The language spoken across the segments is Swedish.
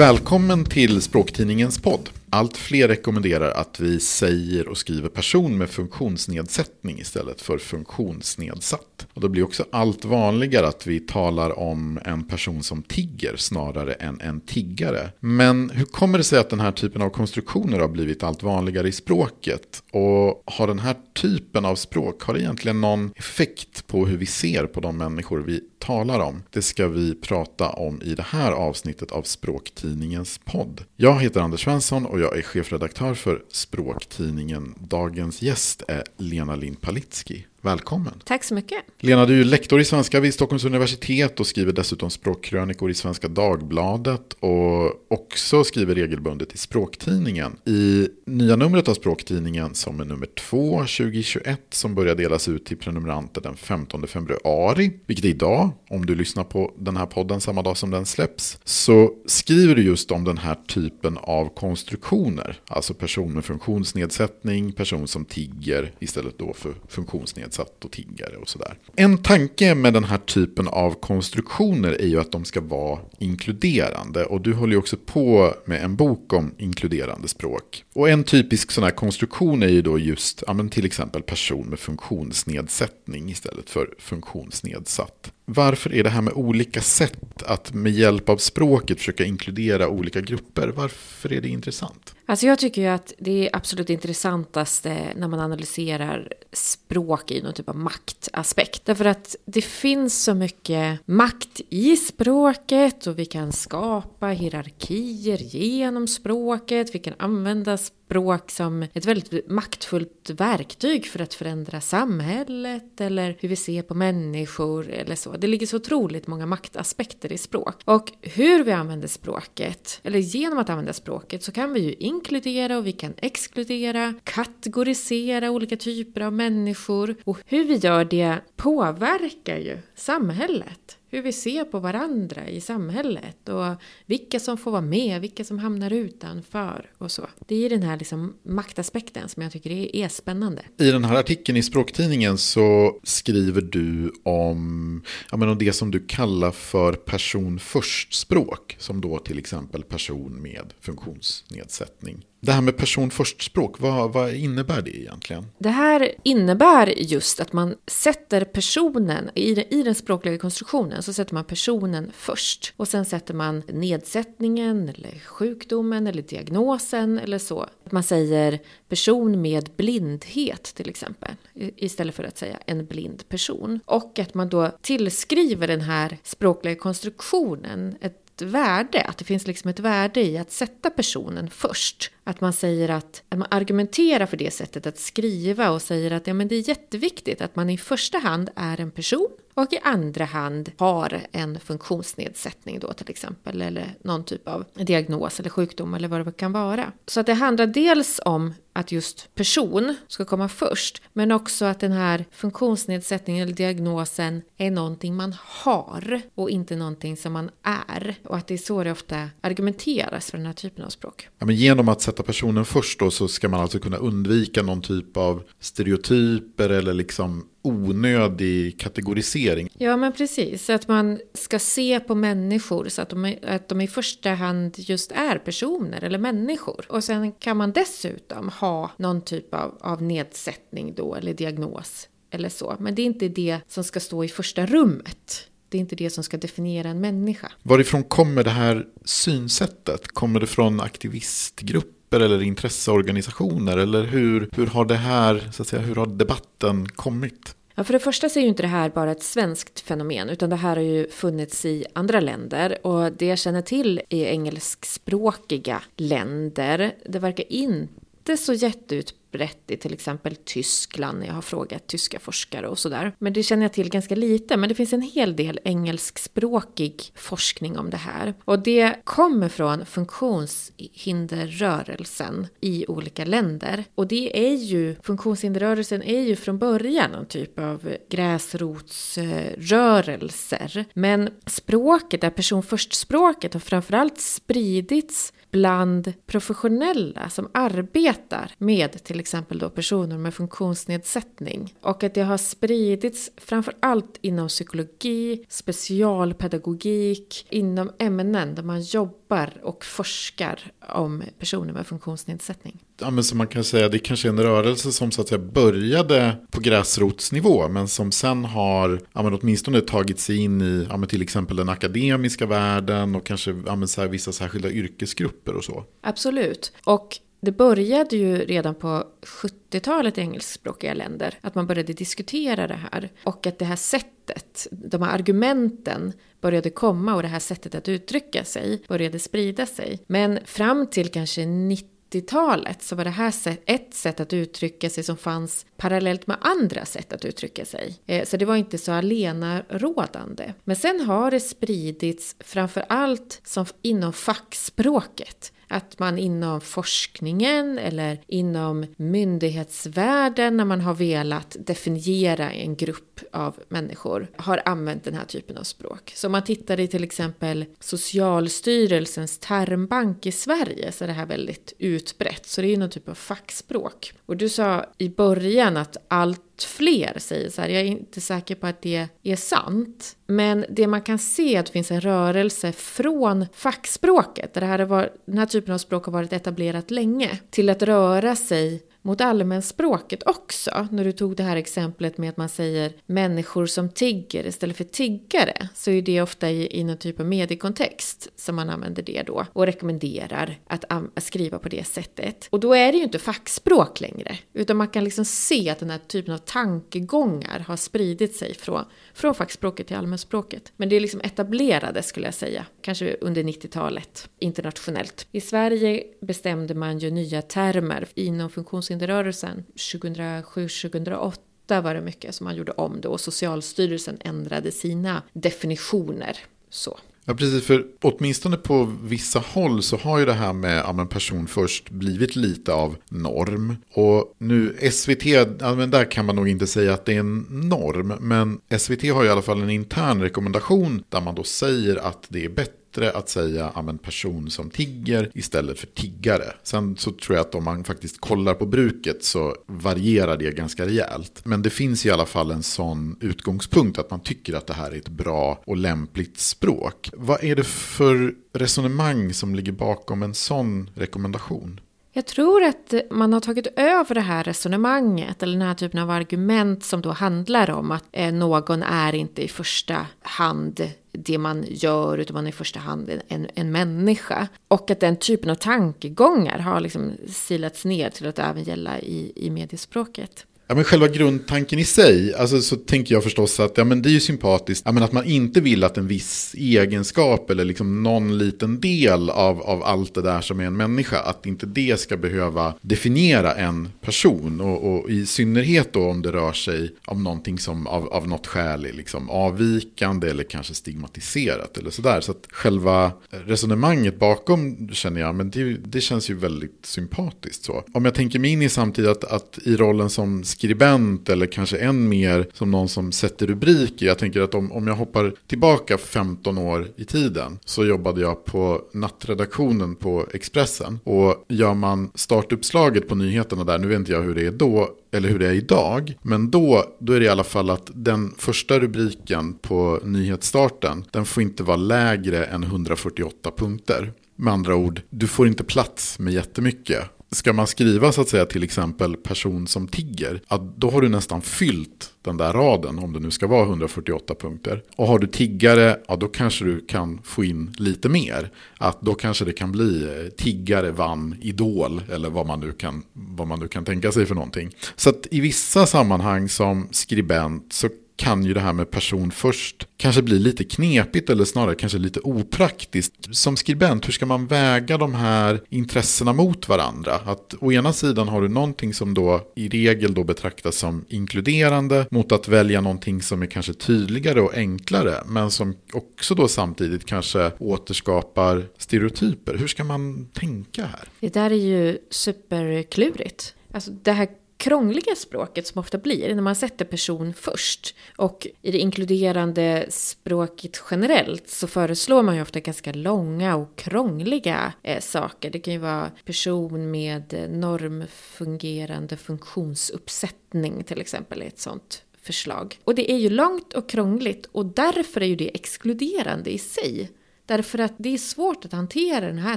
Välkommen till Språktidningens podd. Allt fler rekommenderar att vi säger och skriver person med funktionsnedsättning istället för funktionsnedsatt. Och det blir också allt vanligare att vi talar om en person som tigger snarare än en tiggare. Men hur kommer det sig att den här typen av konstruktioner har blivit allt vanligare i språket? Och har den här typen av språk, har det egentligen någon effekt på hur vi ser på de människor vi talar om? Det ska vi prata om i det här avsnittet av Språktidningens podd. Jag heter Anders Svensson och jag är chefredaktör för Språktidningen. Dagens gäst är Lena Lind Palitski. Välkommen. Tack så mycket. Lena, du är lektor i svenska vid Stockholms universitet och skriver dessutom språkkrönikor i Svenska Dagbladet och också skriver regelbundet i Språktidningen. I nya numret av Språktidningen som är nummer 2 2021 som börjar delas ut till prenumeranter den 15 februari, vilket är idag, om du lyssnar på den här podden samma dag som den släpps, så skriver du just om den här typen av konstruktioner. Alltså person med funktionsnedsättning, person som tigger istället då för funktionsnedsatt och tiggare och sådär. En tanke med den här typen av konstruktioner är ju att de ska vara inkluderande. Och du håller ju också på med en bok om inkluderande språk. Och en typisk sån här konstruktion är ju då just ja, men till exempel person med funktionsnedsättning istället för funktionsnedsatt. Varför är det här med olika sätt att med hjälp av språket försöka inkludera olika grupper? Varför är det intressant? Alltså jag tycker ju att det är absolut intressantaste när man analyserar språk i någon typ av maktaspekt. Därför att det finns så mycket makt i språket och vi kan skapa hierarkier genom språket. Vi kan använda språk som ett väldigt maktfullt verktyg för att förändra samhället eller hur vi ser på människor eller så. Det ligger så otroligt många maktaspekter i språk. Och hur vi använder språket, eller genom att använda språket, så kan vi ju inkludera och vi kan exkludera, kategorisera olika typer av människor. Och hur vi gör det påverkar ju samhället hur vi ser på varandra i samhället och vilka som får vara med, vilka som hamnar utanför och så. Det är den här liksom maktaspekten som jag tycker är, spännande. I den här artikeln i Språktidningen så skriver du om, ja, men om det som du kallar för person först-språk, som då till exempel person med funktionsnedsättning. Det här med person först-språk, vad, vad, innebär det egentligen? Det här innebär just att man sätter personen, i, i den språkliga konstruktionen så sätter man personen först. Och sen sätter man nedsättningen, eller sjukdomen, eller diagnosen eller så. Att man säger person med blindhet till exempel, istället för att säga en blind person. Och att man då tillskriver den här språkliga konstruktionen ett värde, att det finns liksom ett värde i att sätta personen först. Att man säger att, att man argumenterar för det sättet att skriva och säger att ja, men det är jätteviktigt att man i första hand är en person och i andra hand har en funktionsnedsättning då till exempel eller någon typ av diagnos eller sjukdom eller vad det kan vara. Så att det handlar dels om att just person ska komma först, men också att den här funktionsnedsättningen eller diagnosen är någonting man har och inte någonting som man är. Och att det är så det ofta argumenteras för den här typen av språk. Ja, men genom att sätta personen först då så ska man alltså kunna undvika någon typ av stereotyper eller liksom onödig kategorisering. Ja, men precis. Att man ska se på människor så att de, att de i första hand just är personer eller människor. Och sen kan man dessutom ha någon typ av, av nedsättning då eller diagnos eller så. Men det är inte det som ska stå i första rummet. Det är inte det som ska definiera en människa. Varifrån kommer det här synsättet? Kommer det från aktivistgrupper eller intresseorganisationer? Eller hur, hur har det här, så att säga, hur har debatten kommit? Ja, för det första så är ju inte det här bara ett svenskt fenomen, utan det här har ju funnits i andra länder. Och det jag känner till i engelskspråkiga länder, det verkar inte så jätteutbrett i till exempel Tyskland. när Jag har frågat tyska forskare och sådär. Men det känner jag till ganska lite. Men det finns en hel del engelskspråkig forskning om det här. Och det kommer från funktionshinderrörelsen i olika länder. Och det är ju, funktionshinderrörelsen är ju från början någon typ av gräsrotsrörelser. Men språket, det person först-språket har framförallt spridits bland professionella som arbetar med till exempel då personer med funktionsnedsättning. Och att det har spridits framför allt inom psykologi, specialpedagogik, inom ämnen där man jobbar och forskar om personer med funktionsnedsättning. Ja, men så man kan säga att det kanske är en rörelse som så att säga började på gräsrotsnivå men som sen har ja, men åtminstone tagit sig in i ja, men till exempel den akademiska världen och kanske ja, men så här, vissa särskilda yrkesgrupper och så. Absolut. Och det började ju redan på 70-talet i engelskspråkiga länder att man började diskutera det här och att det här sättet, de här argumenten började komma och det här sättet att uttrycka sig började sprida sig. Men fram till kanske 90 80-talet så var det här ett sätt att uttrycka sig som fanns parallellt med andra sätt att uttrycka sig. Eh, så det var inte så alenarådande. Men sen har det spridits framför allt som inom fackspråket. Att man inom forskningen eller inom myndighetsvärlden när man har velat definiera en grupp av människor har använt den här typen av språk. Så om man tittar i till exempel Socialstyrelsens termbank i Sverige så är det här väldigt utbrett. Så det är ju någon typ av fackspråk. Och du sa i början att allt fler säger så här, jag är inte säker på att det är sant. Men det man kan se är att det finns en rörelse från fackspråket, där det här var, den här typen av språk har varit etablerat länge, till att röra sig mot allmänspråket också. När du tog det här exemplet med att man säger människor som tigger istället för tiggare så är det ofta i, i någon typ av mediekontext som man använder det då och rekommenderar att, att skriva på det sättet. Och då är det ju inte fackspråk längre utan man kan liksom se att den här typen av tankegångar har spridit sig från, från fackspråket till allmänspråket. Men det är liksom etablerade skulle jag säga, kanske under 90-talet internationellt. I Sverige bestämde man ju nya termer inom funktions funktionshinderrörelsen 2007-2008 var det mycket som man gjorde om då och Socialstyrelsen ändrade sina definitioner. Så. Ja, precis. För åtminstone på vissa håll så har ju det här med ja, person först blivit lite av norm. Och nu SVT, ja, men där kan man nog inte säga att det är en norm. Men SVT har i alla fall en intern rekommendation där man då säger att det är bättre bättre att säga en person som tigger istället för tiggare. Sen så tror jag att om man faktiskt kollar på bruket så varierar det ganska rejält. Men det finns i alla fall en sån utgångspunkt att man tycker att det här är ett bra och lämpligt språk. Vad är det för resonemang som ligger bakom en sån rekommendation? Jag tror att man har tagit över det här resonemanget eller den här typen av argument som då handlar om att eh, någon är inte i första hand det man gör utan man är i första hand en, en människa. Och att den typen av tankegångar har liksom silats ner till att även gälla i, i mediespråket. Ja, men själva grundtanken i sig, alltså, så tänker jag förstås att ja, men det är ju sympatiskt ja, men att man inte vill att en viss egenskap eller liksom någon liten del av, av allt det där som är en människa, att inte det ska behöva definiera en person. Och, och i synnerhet då om det rör sig om någonting som av, av något skäl är liksom avvikande eller kanske stigmatiserat eller sådär. Så att själva resonemanget bakom känner jag, men det, det känns ju väldigt sympatiskt så. Om jag tänker mig in i samtidigt att, att i rollen som skribent eller kanske än mer som någon som sätter rubriker. Jag tänker att om, om jag hoppar tillbaka 15 år i tiden så jobbade jag på nattredaktionen på Expressen. Och gör man startuppslaget på nyheterna där, nu vet inte jag hur det är då, eller hur det är idag. Men då, då är det i alla fall att den första rubriken på nyhetsstarten, den får inte vara lägre än 148 punkter. Med andra ord, du får inte plats med jättemycket. Ska man skriva så att säga till exempel person som tigger, då har du nästan fyllt den där raden om det nu ska vara 148 punkter. Och har du tiggare, ja då kanske du kan få in lite mer. Att då kanske det kan bli eh, tiggare vann idol eller vad man nu kan, vad man nu kan tänka sig för någonting. Så att i vissa sammanhang som skribent så kan ju det här med person först kanske bli lite knepigt eller snarare kanske lite opraktiskt. Som skribent, hur ska man väga de här intressena mot varandra? Att å ena sidan har du någonting som då i regel då betraktas som inkluderande mot att välja någonting som är kanske tydligare och enklare men som också då samtidigt kanske återskapar stereotyper. Hur ska man tänka här? Det där är ju superklurigt. Alltså det här krångliga språket som ofta blir när man sätter person först. Och i det inkluderande språket generellt så föreslår man ju ofta ganska långa och krångliga eh, saker. Det kan ju vara person med eh, normfungerande funktionsuppsättning till exempel, i ett sånt förslag. Och det är ju långt och krångligt och därför är ju det exkluderande i sig. Därför att det är svårt att hantera den här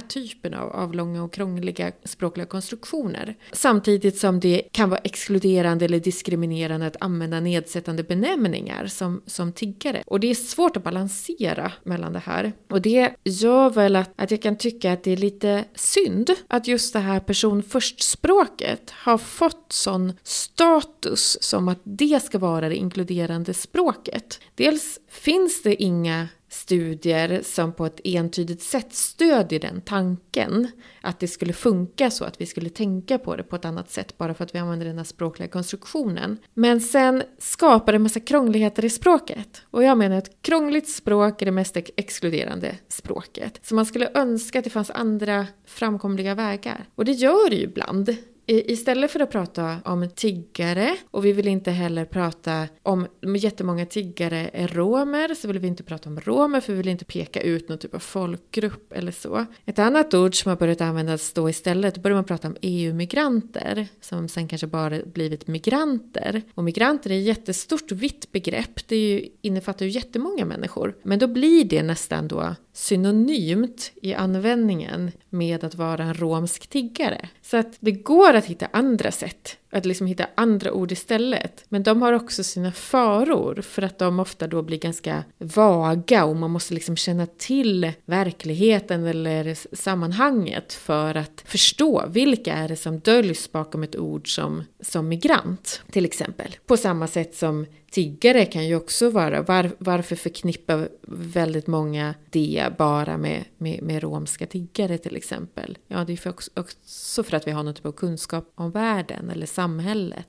typen av, av långa och krångliga språkliga konstruktioner. Samtidigt som det kan vara exkluderande eller diskriminerande att använda nedsättande benämningar som, som tiggare. Och det är svårt att balansera mellan det här. Och det gör väl att, att jag kan tycka att det är lite synd att just det här person först-språket har fått sån status som att det ska vara det inkluderande språket. Dels finns det inga studier som på ett entydigt sätt stödjer den tanken. Att det skulle funka så, att vi skulle tänka på det på ett annat sätt bara för att vi använder den här språkliga konstruktionen. Men sen skapar det en massa krångligheter i språket. Och jag menar att krångligt språk är det mest exkluderande språket. Så man skulle önska att det fanns andra framkomliga vägar. Och det gör det ju ibland istället för att prata om tiggare och vi vill inte heller prata om jättemånga tiggare är romer så vill vi inte prata om romer för vi vill inte peka ut någon typ av folkgrupp eller så. Ett annat ord som har börjat användas då istället, då börjar man prata om EU-migranter som sen kanske bara blivit migranter. Och migranter är ett jättestort vitt begrepp, det ju, innefattar ju jättemånga människor. Men då blir det nästan då synonymt i användningen med att vara en romsk tiggare. Så att det går att hitta andra sätt att liksom hitta andra ord istället. Men de har också sina faror för att de ofta då blir ganska vaga och man måste liksom känna till verkligheten eller sammanhanget för att förstå vilka är det som döljs bakom ett ord som, som migrant till exempel. På samma sätt som tiggare kan ju också vara, var, varför förknippar väldigt många det bara med, med, med romska tiggare till exempel? Ja, det är för också, också för att vi har något typ av kunskap om världen eller samhället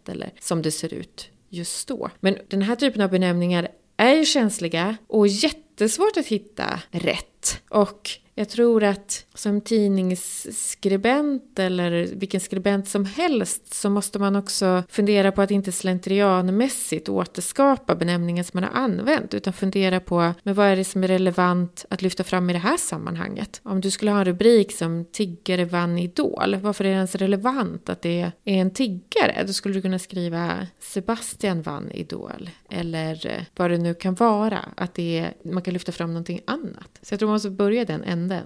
eller som det ser ut just då. Men den här typen av benämningar är ju känsliga och jättesvårt att hitta rätt. Och jag tror att som tidningsskribent eller vilken skribent som helst så måste man också fundera på att inte slentrianmässigt återskapa benämningen som man har använt utan fundera på men vad är det som är relevant att lyfta fram i det här sammanhanget. Om du skulle ha en rubrik som tiggare vann Idol, varför är det ens relevant att det är en tiggare? Då skulle du kunna skriva Sebastian vann Idol eller vad det nu kan vara, att det är, man kan lyfta fram någonting annat. Så jag tror man måste börja den änden hände.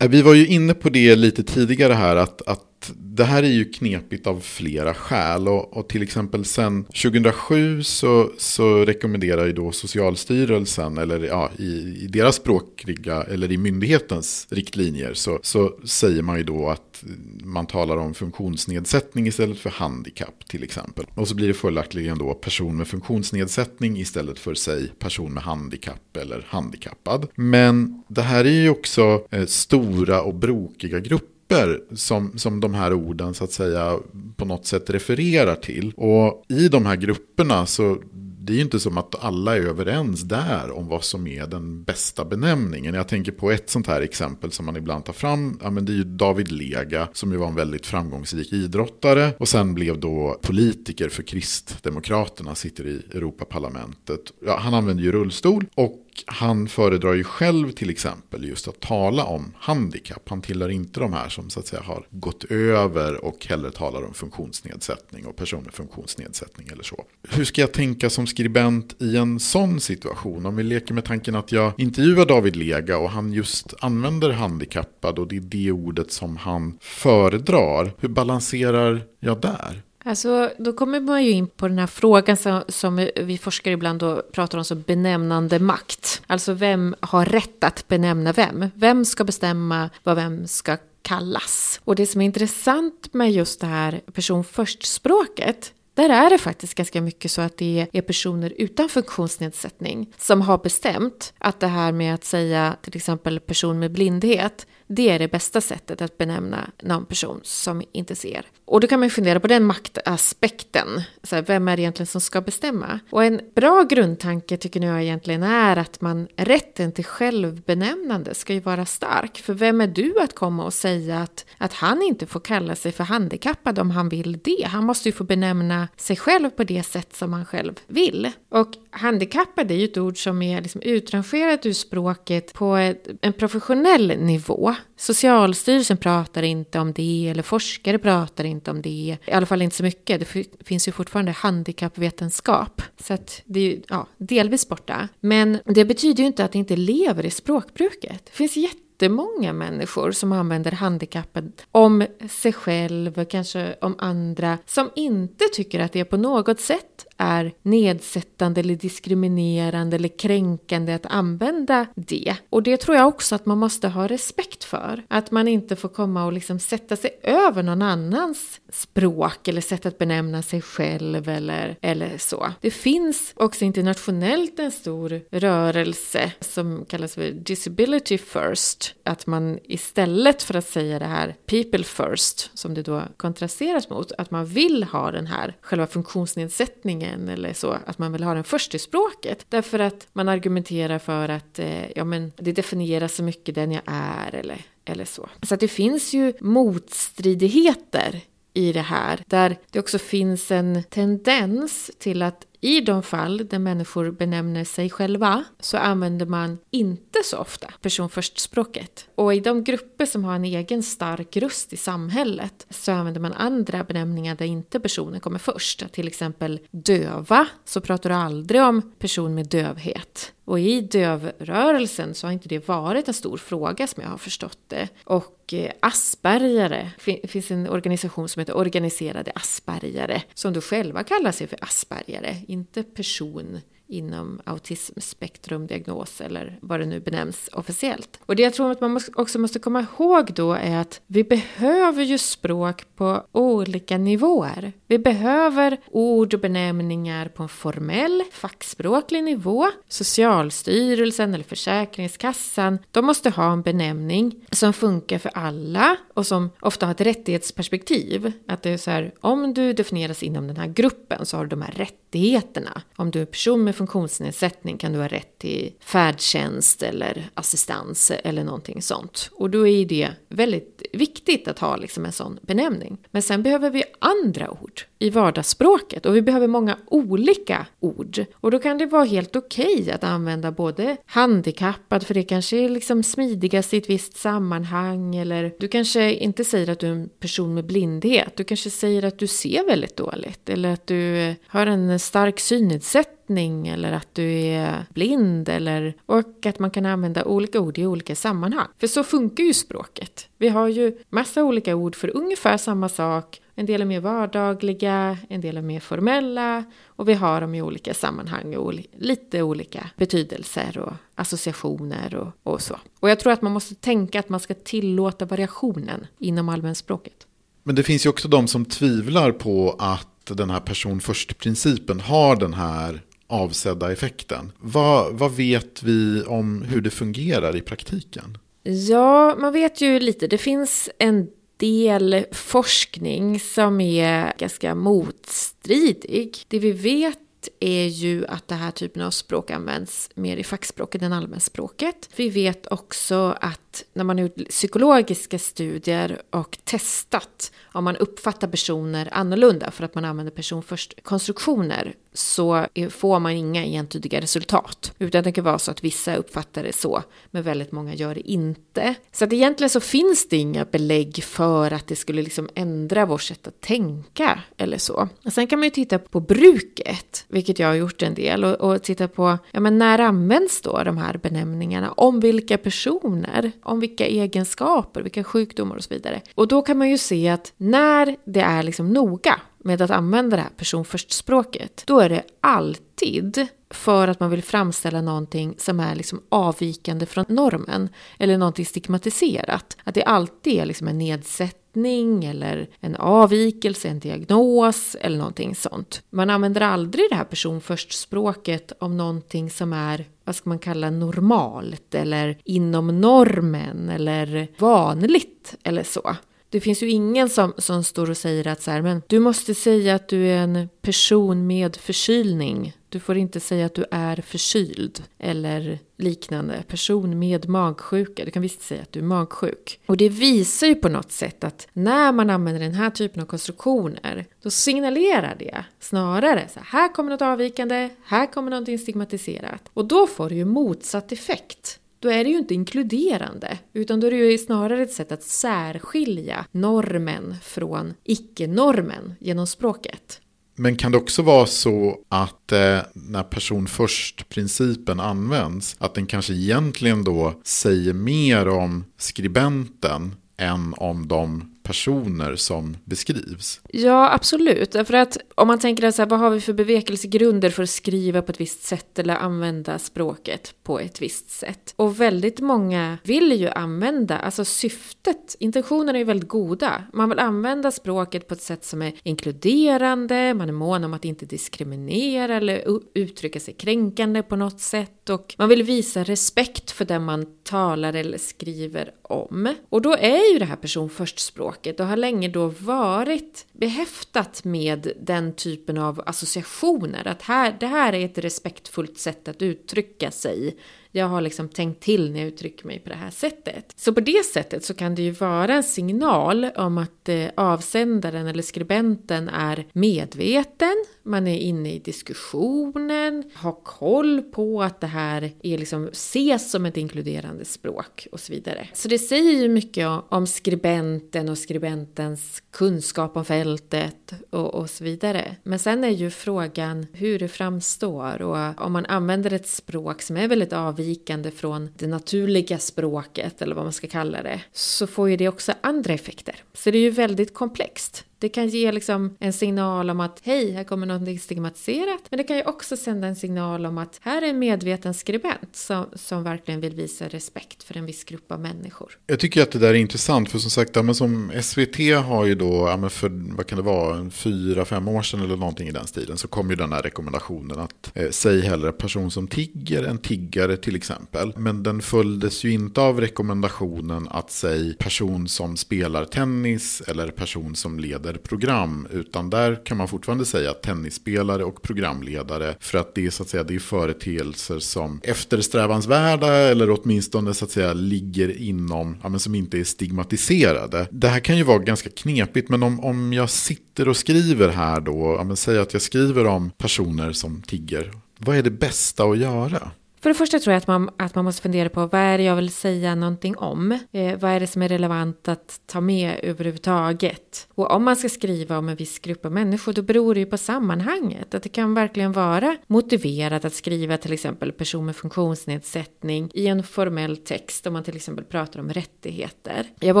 Äh, vi var ju inne på det lite tidigare här att, att det här är ju knepigt av flera skäl. Och, och till exempel sen 2007 så, så rekommenderar ju då Socialstyrelsen, eller ja, i, i deras språkliga, eller i myndighetens riktlinjer, så, så säger man ju då att man talar om funktionsnedsättning istället för handikapp till exempel. Och så blir det följaktligen då person med funktionsnedsättning istället för sig person med handikapp eller handikappad. Men det här är ju också eh, stora och brokiga grupper grupper som, som de här orden så att säga på något sätt refererar till. Och i de här grupperna så det är ju inte som att alla är överens där om vad som är den bästa benämningen. Jag tänker på ett sånt här exempel som man ibland tar fram. Ja, men det är ju David Lega som ju var en väldigt framgångsrik idrottare och sen blev då politiker för Kristdemokraterna, sitter i Europaparlamentet. Ja, han använder ju rullstol och han föredrar ju själv till exempel just att tala om handikapp. Han tillhör inte de här som så att säga har gått över och hellre talar om funktionsnedsättning och personer med funktionsnedsättning eller så. Hur ska jag tänka som skribent i en sån situation? Om vi leker med tanken att jag intervjuar David Lega och han just använder handikappad och det är det ordet som han föredrar. Hur balanserar jag där? Alltså, då kommer man ju in på den här frågan som, som vi forskare ibland då pratar om som benämnande makt. Alltså vem har rätt att benämna vem? Vem ska bestämma vad vem ska kallas? Och det som är intressant med just det här person först-språket där är det faktiskt ganska mycket så att det är personer utan funktionsnedsättning som har bestämt att det här med att säga till exempel person med blindhet det är det bästa sättet att benämna någon person som inte ser. Och då kan man fundera på den maktaspekten. Så här, vem är det egentligen som ska bestämma? Och en bra grundtanke tycker jag egentligen är att man rätten till självbenämnande ska ju vara stark. För vem är du att komma och säga att, att han inte får kalla sig för handikappad om han vill det? Han måste ju få benämna sig själv på det sätt som han själv vill. Och handikappad är ju ett ord som är liksom utrangerat ur språket på ett, en professionell nivå. Socialstyrelsen pratar inte om det, eller forskare pratar inte om det. I alla fall inte så mycket. Det finns ju fortfarande handikappvetenskap. Så att det är ju ja, delvis borta. Men det betyder ju inte att det inte lever i språkbruket. Det finns jättemånga människor som använder handikappet om sig själv, kanske om andra, som inte tycker att det på något sätt är nedsättande eller diskriminerande eller kränkande att använda det. Och det tror jag också att man måste ha respekt för. Att man inte får komma och liksom sätta sig över någon annans språk eller sätt att benämna sig själv eller, eller så. Det finns också internationellt en stor rörelse som kallas för Disability First. Att man istället för att säga det här People First, som det då kontrasteras mot, att man vill ha den här själva funktionsnedsättningen meningen eller så, att man vill ha den först i språket. Därför att man argumenterar för att eh, ja, men det definierar så mycket den jag är eller, eller så. Så att det finns ju motstridigheter i det här, där det också finns en tendens till att i de fall där människor benämner sig själva så använder man inte så ofta person först-språket. Och i de grupper som har en egen stark röst i samhället så använder man andra benämningar där inte personen kommer först. Till exempel döva, så pratar du aldrig om person med dövhet. Och i dövrörelsen så har inte det varit en stor fråga som jag har förstått det. Och eh, aspergare, det finns en organisation som heter Organiserade aspergare som då själva kallar sig för aspergare, inte person inom autismspektrumdiagnos eller vad det nu benämns officiellt. Och det jag tror att man också måste komma ihåg då är att vi behöver ju språk på olika nivåer. Vi behöver ord och benämningar på en formell fackspråklig nivå. Socialstyrelsen eller Försäkringskassan, de måste ha en benämning som funkar för alla och som ofta har ett rättighetsperspektiv. Att det är så här, om du definieras inom den här gruppen så har du de här rättigheterna. Om du är person med funktionsnedsättning kan du ha rätt till färdtjänst eller assistans eller någonting sånt. Och då är det väldigt viktigt att ha liksom en sån benämning. Men sen behöver vi andra ord i vardagsspråket och vi behöver många olika ord. Och då kan det vara helt okej okay att använda både handikappad för det kanske är liksom smidigast i ett visst sammanhang eller du kanske inte säger att du är en person med blindhet. Du kanske säger att du ser väldigt dåligt eller att du har en stark synnedsättning eller att du är blind eller och att man kan använda olika ord i olika sammanhang. För så funkar ju språket. Vi har ju massa olika ord för ungefär samma sak en del är mer vardagliga, en del är mer formella och vi har dem i olika sammanhang och lite olika betydelser och associationer och, och så. Och jag tror att man måste tänka att man ska tillåta variationen inom allmänspråket. Men det finns ju också de som tvivlar på att den här person först-principen har den här avsedda effekten. Vad, vad vet vi om hur det fungerar i praktiken? Ja, man vet ju lite. Det finns en del forskning som är ganska motstridig. Det vi vet är ju att den här typen av språk används mer i fackspråket än allmänspråket. Vi vet också att när man har gjort psykologiska studier och testat om man uppfattar personer annorlunda för att man använder person först konstruktioner så får man inga entydiga resultat. Utan det kan vara så att vissa uppfattar det så, men väldigt många gör det inte. Så att egentligen så finns det inga belägg för att det skulle liksom ändra vårt sätt att tänka eller så. Och sen kan man ju titta på bruket, vilket jag har gjort en del, och, och titta på ja, men när används då de här benämningarna? Om vilka personer? Om vilka egenskaper? Vilka sjukdomar och så vidare? Och då kan man ju se att när det är liksom noga med att använda det här personförstspråket, då är det alltid för att man vill framställa någonting som är liksom avvikande från normen eller någonting stigmatiserat. Att det alltid är liksom en nedsättning eller en avvikelse, en diagnos eller någonting sånt. Man använder aldrig det här personförstspråket om någonting som är vad ska man kalla normalt eller inom normen eller vanligt eller så. Det finns ju ingen som, som står och säger att så här, men du måste säga att du är en person med förkylning. Du får inte säga att du är förkyld eller liknande. Person med magsjuka. Du kan visst säga att du är magsjuk. Och det visar ju på något sätt att när man använder den här typen av konstruktioner då signalerar det snarare så här kommer något avvikande, här kommer någonting stigmatiserat. Och då får det ju motsatt effekt då är det ju inte inkluderande, utan då är det ju snarare ett sätt att särskilja normen från icke-normen genom språket. Men kan det också vara så att eh, när person först-principen används, att den kanske egentligen då säger mer om skribenten än om de personer som beskrivs. Ja, absolut. För att om man tänker så här, vad har vi för bevekelsegrunder för att skriva på ett visst sätt eller använda språket på ett visst sätt? Och väldigt många vill ju använda, alltså syftet, intentionerna är ju väldigt goda. Man vill använda språket på ett sätt som är inkluderande, man är mån om att inte diskriminera eller uttrycka sig kränkande på något sätt och man vill visa respekt för den man talar eller skriver om. Och då är ju det här personförstspråket och har länge då varit behäftat med den typen av associationer. Att här, det här är ett respektfullt sätt att uttrycka sig jag har liksom tänkt till när jag uttrycker mig på det här sättet. Så på det sättet så kan det ju vara en signal om att eh, avsändaren eller skribenten är medveten, man är inne i diskussionen, har koll på att det här är liksom, ses som ett inkluderande språk och så vidare. Så det säger ju mycket om skribenten och skribentens kunskap om fältet och, och så vidare. Men sen är ju frågan hur det framstår och om man använder ett språk som är väldigt avvikande avvikande från det naturliga språket eller vad man ska kalla det så får ju det också andra effekter. Så det är ju väldigt komplext. Det kan ge liksom en signal om att hej, här kommer någonting stigmatiserat. Men det kan ju också sända en signal om att här är en medveten skribent som, som verkligen vill visa respekt för en viss grupp av människor. Jag tycker att det där är intressant för som sagt, ja, men som SVT har ju då, ja, men för vad kan det vara, fyra, fem år sedan eller någonting i den stilen så kom ju den här rekommendationen att eh, säg hellre person som tigger än tiggare till exempel. Men den följdes ju inte av rekommendationen att säg person som spelar tennis eller person som leder program. Utan där kan man fortfarande säga tennisspelare och programledare. För att det är, så att säga, det är företeelser som eftersträvansvärda eller åtminstone så att säga ligger inom, ja, men som inte är stigmatiserade. Det här kan ju vara ganska knepigt men om, om jag sitter och skriver här då, ja, men säg att jag skriver om personer som tigger. Vad är det bästa att göra? För det första tror jag att man, att man måste fundera på vad är det jag vill säga någonting om? Eh, vad är det som är relevant att ta med överhuvudtaget? Och om man ska skriva om en viss grupp av människor då beror det ju på sammanhanget. Att det kan verkligen vara motiverat att skriva till exempel person med funktionsnedsättning i en formell text om man till exempel pratar om rättigheter. Jag var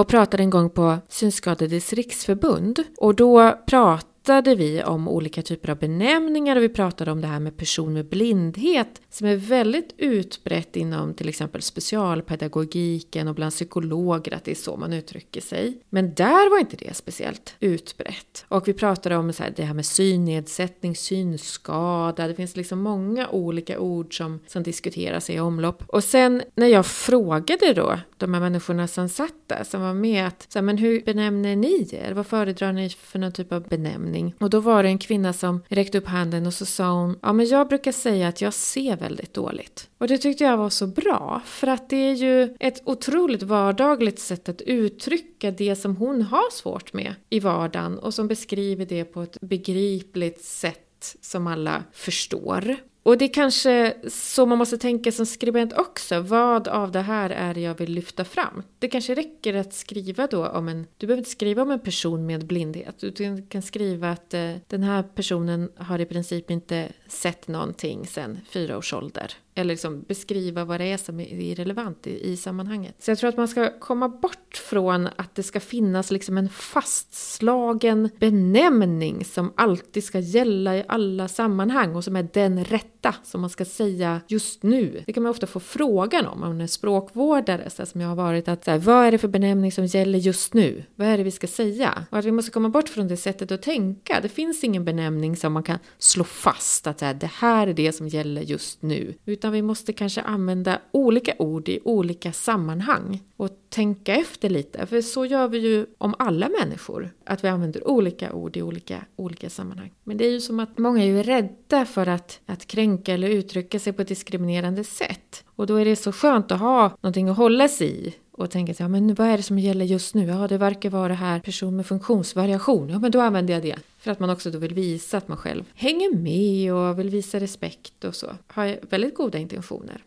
och pratade en gång på Synskadades riksförbund och då pratade pratade vi om olika typer av benämningar och vi pratade om det här med person med blindhet som är väldigt utbrett inom till exempel specialpedagogiken och bland psykologer att det är så man uttrycker sig. Men där var inte det speciellt utbrett. Och vi pratade om så här, det här med synnedsättning, synskada, det finns liksom många olika ord som, som diskuteras i omlopp. Och sen när jag frågade då de här människorna som satt där, som var med, att så här, men hur benämner ni er? Vad föredrar ni för någon typ av benämning? Utbildning. Och då var det en kvinna som räckte upp handen och så sa hon, ja men jag brukar säga att jag ser väldigt dåligt. Och det tyckte jag var så bra, för att det är ju ett otroligt vardagligt sätt att uttrycka det som hon har svårt med i vardagen och som beskriver det på ett begripligt sätt som alla förstår. Och det är kanske så man måste tänka som skribent också. Vad av det här är det jag vill lyfta fram? Det kanske räcker att skriva då om en... Du behöver inte skriva om en person med blindhet. Du kan skriva att eh, den här personen har i princip inte sett någonting sedan fyra års ålder eller liksom beskriva vad det är som är relevant i, i sammanhanget. Så jag tror att man ska komma bort från att det ska finnas liksom en fastslagen benämning som alltid ska gälla i alla sammanhang och som är den rätta som man ska säga just nu. Det kan man ofta få frågan om, om man är språkvårdare, så som jag har varit, att så här, vad är det för benämning som gäller just nu? Vad är det vi ska säga? Och att vi måste komma bort från det sättet att tänka. Det finns ingen benämning som man kan slå fast att så här, det här är det som gäller just nu. Utan vi måste kanske använda olika ord i olika sammanhang och tänka efter lite. För så gör vi ju om alla människor, att vi använder olika ord i olika, olika sammanhang. Men det är ju som att många är rädda för att, att kränka eller uttrycka sig på ett diskriminerande sätt. Och då är det så skönt att ha någonting att hålla sig i och tänker att ja, men vad är det som gäller just nu? Ja, det verkar vara det här person med funktionsvariation. Ja, men då använder jag det. För att man också då vill visa att man själv hänger med och vill visa respekt och så. Har väldigt goda intentioner.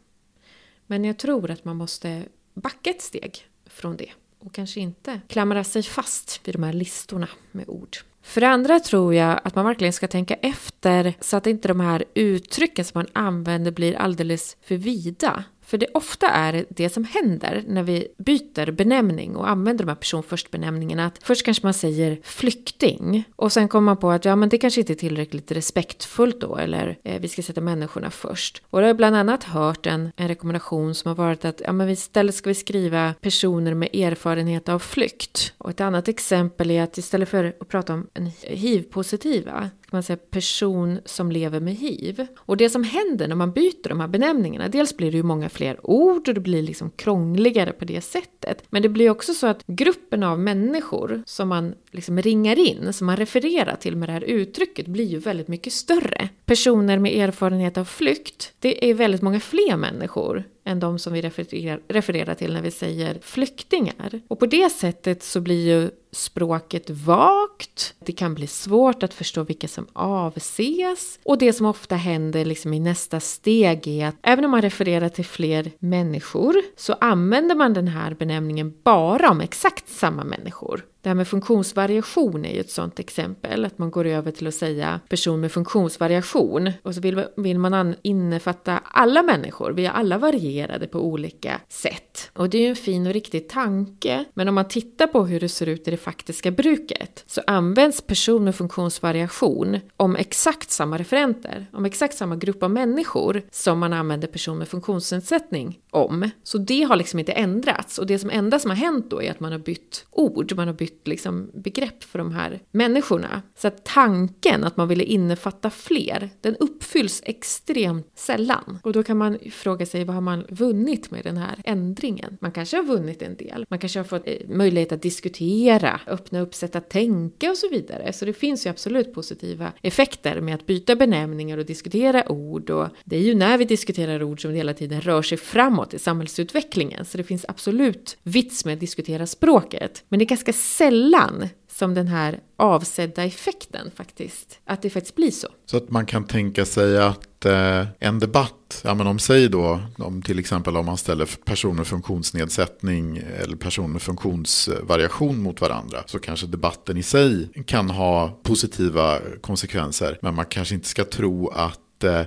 Men jag tror att man måste backa ett steg från det och kanske inte klamra sig fast vid de här listorna med ord. För det andra tror jag att man verkligen ska tänka efter så att inte de här uttrycken som man använder blir alldeles för vida. För det ofta är det som händer när vi byter benämning och använder de här person först benämningarna. Att först kanske man säger flykting och sen kommer man på att ja, men det kanske inte är tillräckligt respektfullt då eller eh, vi ska sätta människorna först. Och då har jag bland annat hört en, en rekommendation som har varit att ja, men istället ska vi skriva personer med erfarenhet av flykt. Och ett annat exempel är att istället för att prata om en hiv-positiva man säga, person som lever med hiv. Och det som händer när man byter de här benämningarna, dels blir det ju många fler ord och det blir liksom krångligare på det sättet. Men det blir också så att gruppen av människor som man liksom ringar in, som man refererar till med det här uttrycket, blir ju väldigt mycket större. Personer med erfarenhet av flykt, det är väldigt många fler människor än de som vi refererar, refererar till när vi säger flyktingar. Och på det sättet så blir ju språket vagt, det kan bli svårt att förstå vilka som avses och det som ofta händer liksom i nästa steg är att även om man refererar till fler människor så använder man den här benämningen bara om exakt samma människor. Det här med funktionsvariation är ju ett sådant exempel, att man går över till att säga person med funktionsvariation och så vill, vill man innefatta alla människor, vi är alla varierade på olika sätt. Och det är ju en fin och riktig tanke, men om man tittar på hur det ser ut i det faktiska bruket så används person med funktionsvariation om exakt samma referenter, om exakt samma grupp av människor som man använder person med funktionsnedsättning om. Så det har liksom inte ändrats och det som enda som har hänt då är att man har bytt ord, man har bytt nytt liksom, begrepp för de här människorna. Så att tanken att man ville innefatta fler, den uppfylls extremt sällan. Och då kan man fråga sig vad har man vunnit med den här ändringen? Man kanske har vunnit en del. Man kanske har fått eh, möjlighet att diskutera, öppna upp sätt att tänka och så vidare. Så det finns ju absolut positiva effekter med att byta benämningar och diskutera ord. Och det är ju när vi diskuterar ord som det hela tiden rör sig framåt i samhällsutvecklingen. Så det finns absolut vits med att diskutera språket. Men det är ganska sällan som den här avsedda effekten faktiskt, att det faktiskt blir så. Så att man kan tänka sig att eh, en debatt, ja men om säg då, om till exempel om man ställer personer med funktionsnedsättning eller personer med funktionsvariation mot varandra, så kanske debatten i sig kan ha positiva konsekvenser, men man kanske inte ska tro att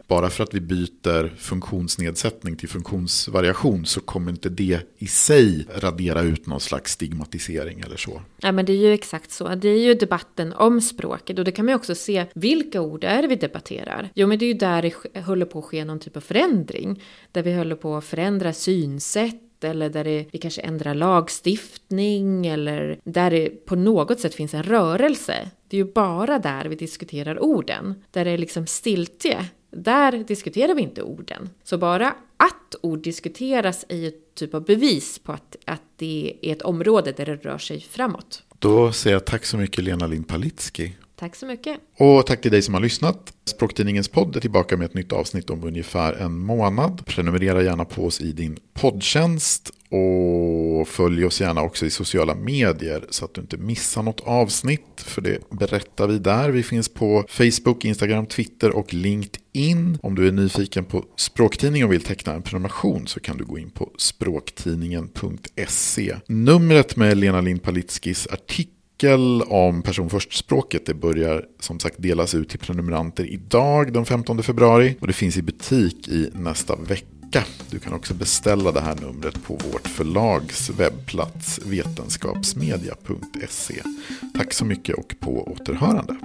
bara för att vi byter funktionsnedsättning till funktionsvariation så kommer inte det i sig radera ut någon slags stigmatisering eller så. Ja men det är ju exakt så. Det är ju debatten om språket och det kan man ju också se vilka ord är det vi debatterar. Jo men det är ju där det håller på att ske någon typ av förändring. Där vi håller på att förändra synsätt eller där det, vi kanske ändrar lagstiftning eller där det på något sätt finns en rörelse. Det är ju bara där vi diskuterar orden. Där det är liksom stiltje där diskuterar vi inte orden. Så bara att ord diskuteras är ju typ av bevis på att, att det är ett område där det rör sig framåt. Då säger jag tack så mycket Lena Lind Palitski. Tack så mycket. Och tack till dig som har lyssnat. Språktidningens podd är tillbaka med ett nytt avsnitt om ungefär en månad. Prenumerera gärna på oss i din poddtjänst och följ oss gärna också i sociala medier så att du inte missar något avsnitt. För det berättar vi där. Vi finns på Facebook, Instagram, Twitter och LinkedIn. Om du är nyfiken på Språktidningen och vill teckna en prenumeration så kan du gå in på språktidningen.se. Numret med Lena Lind Palitskis artikel artikel om personförstspråket. Det börjar som sagt delas ut till prenumeranter idag den 15 februari och det finns i butik i nästa vecka. Du kan också beställa det här numret på vårt förlags webbplats vetenskapsmedia.se. Tack så mycket och på återhörande.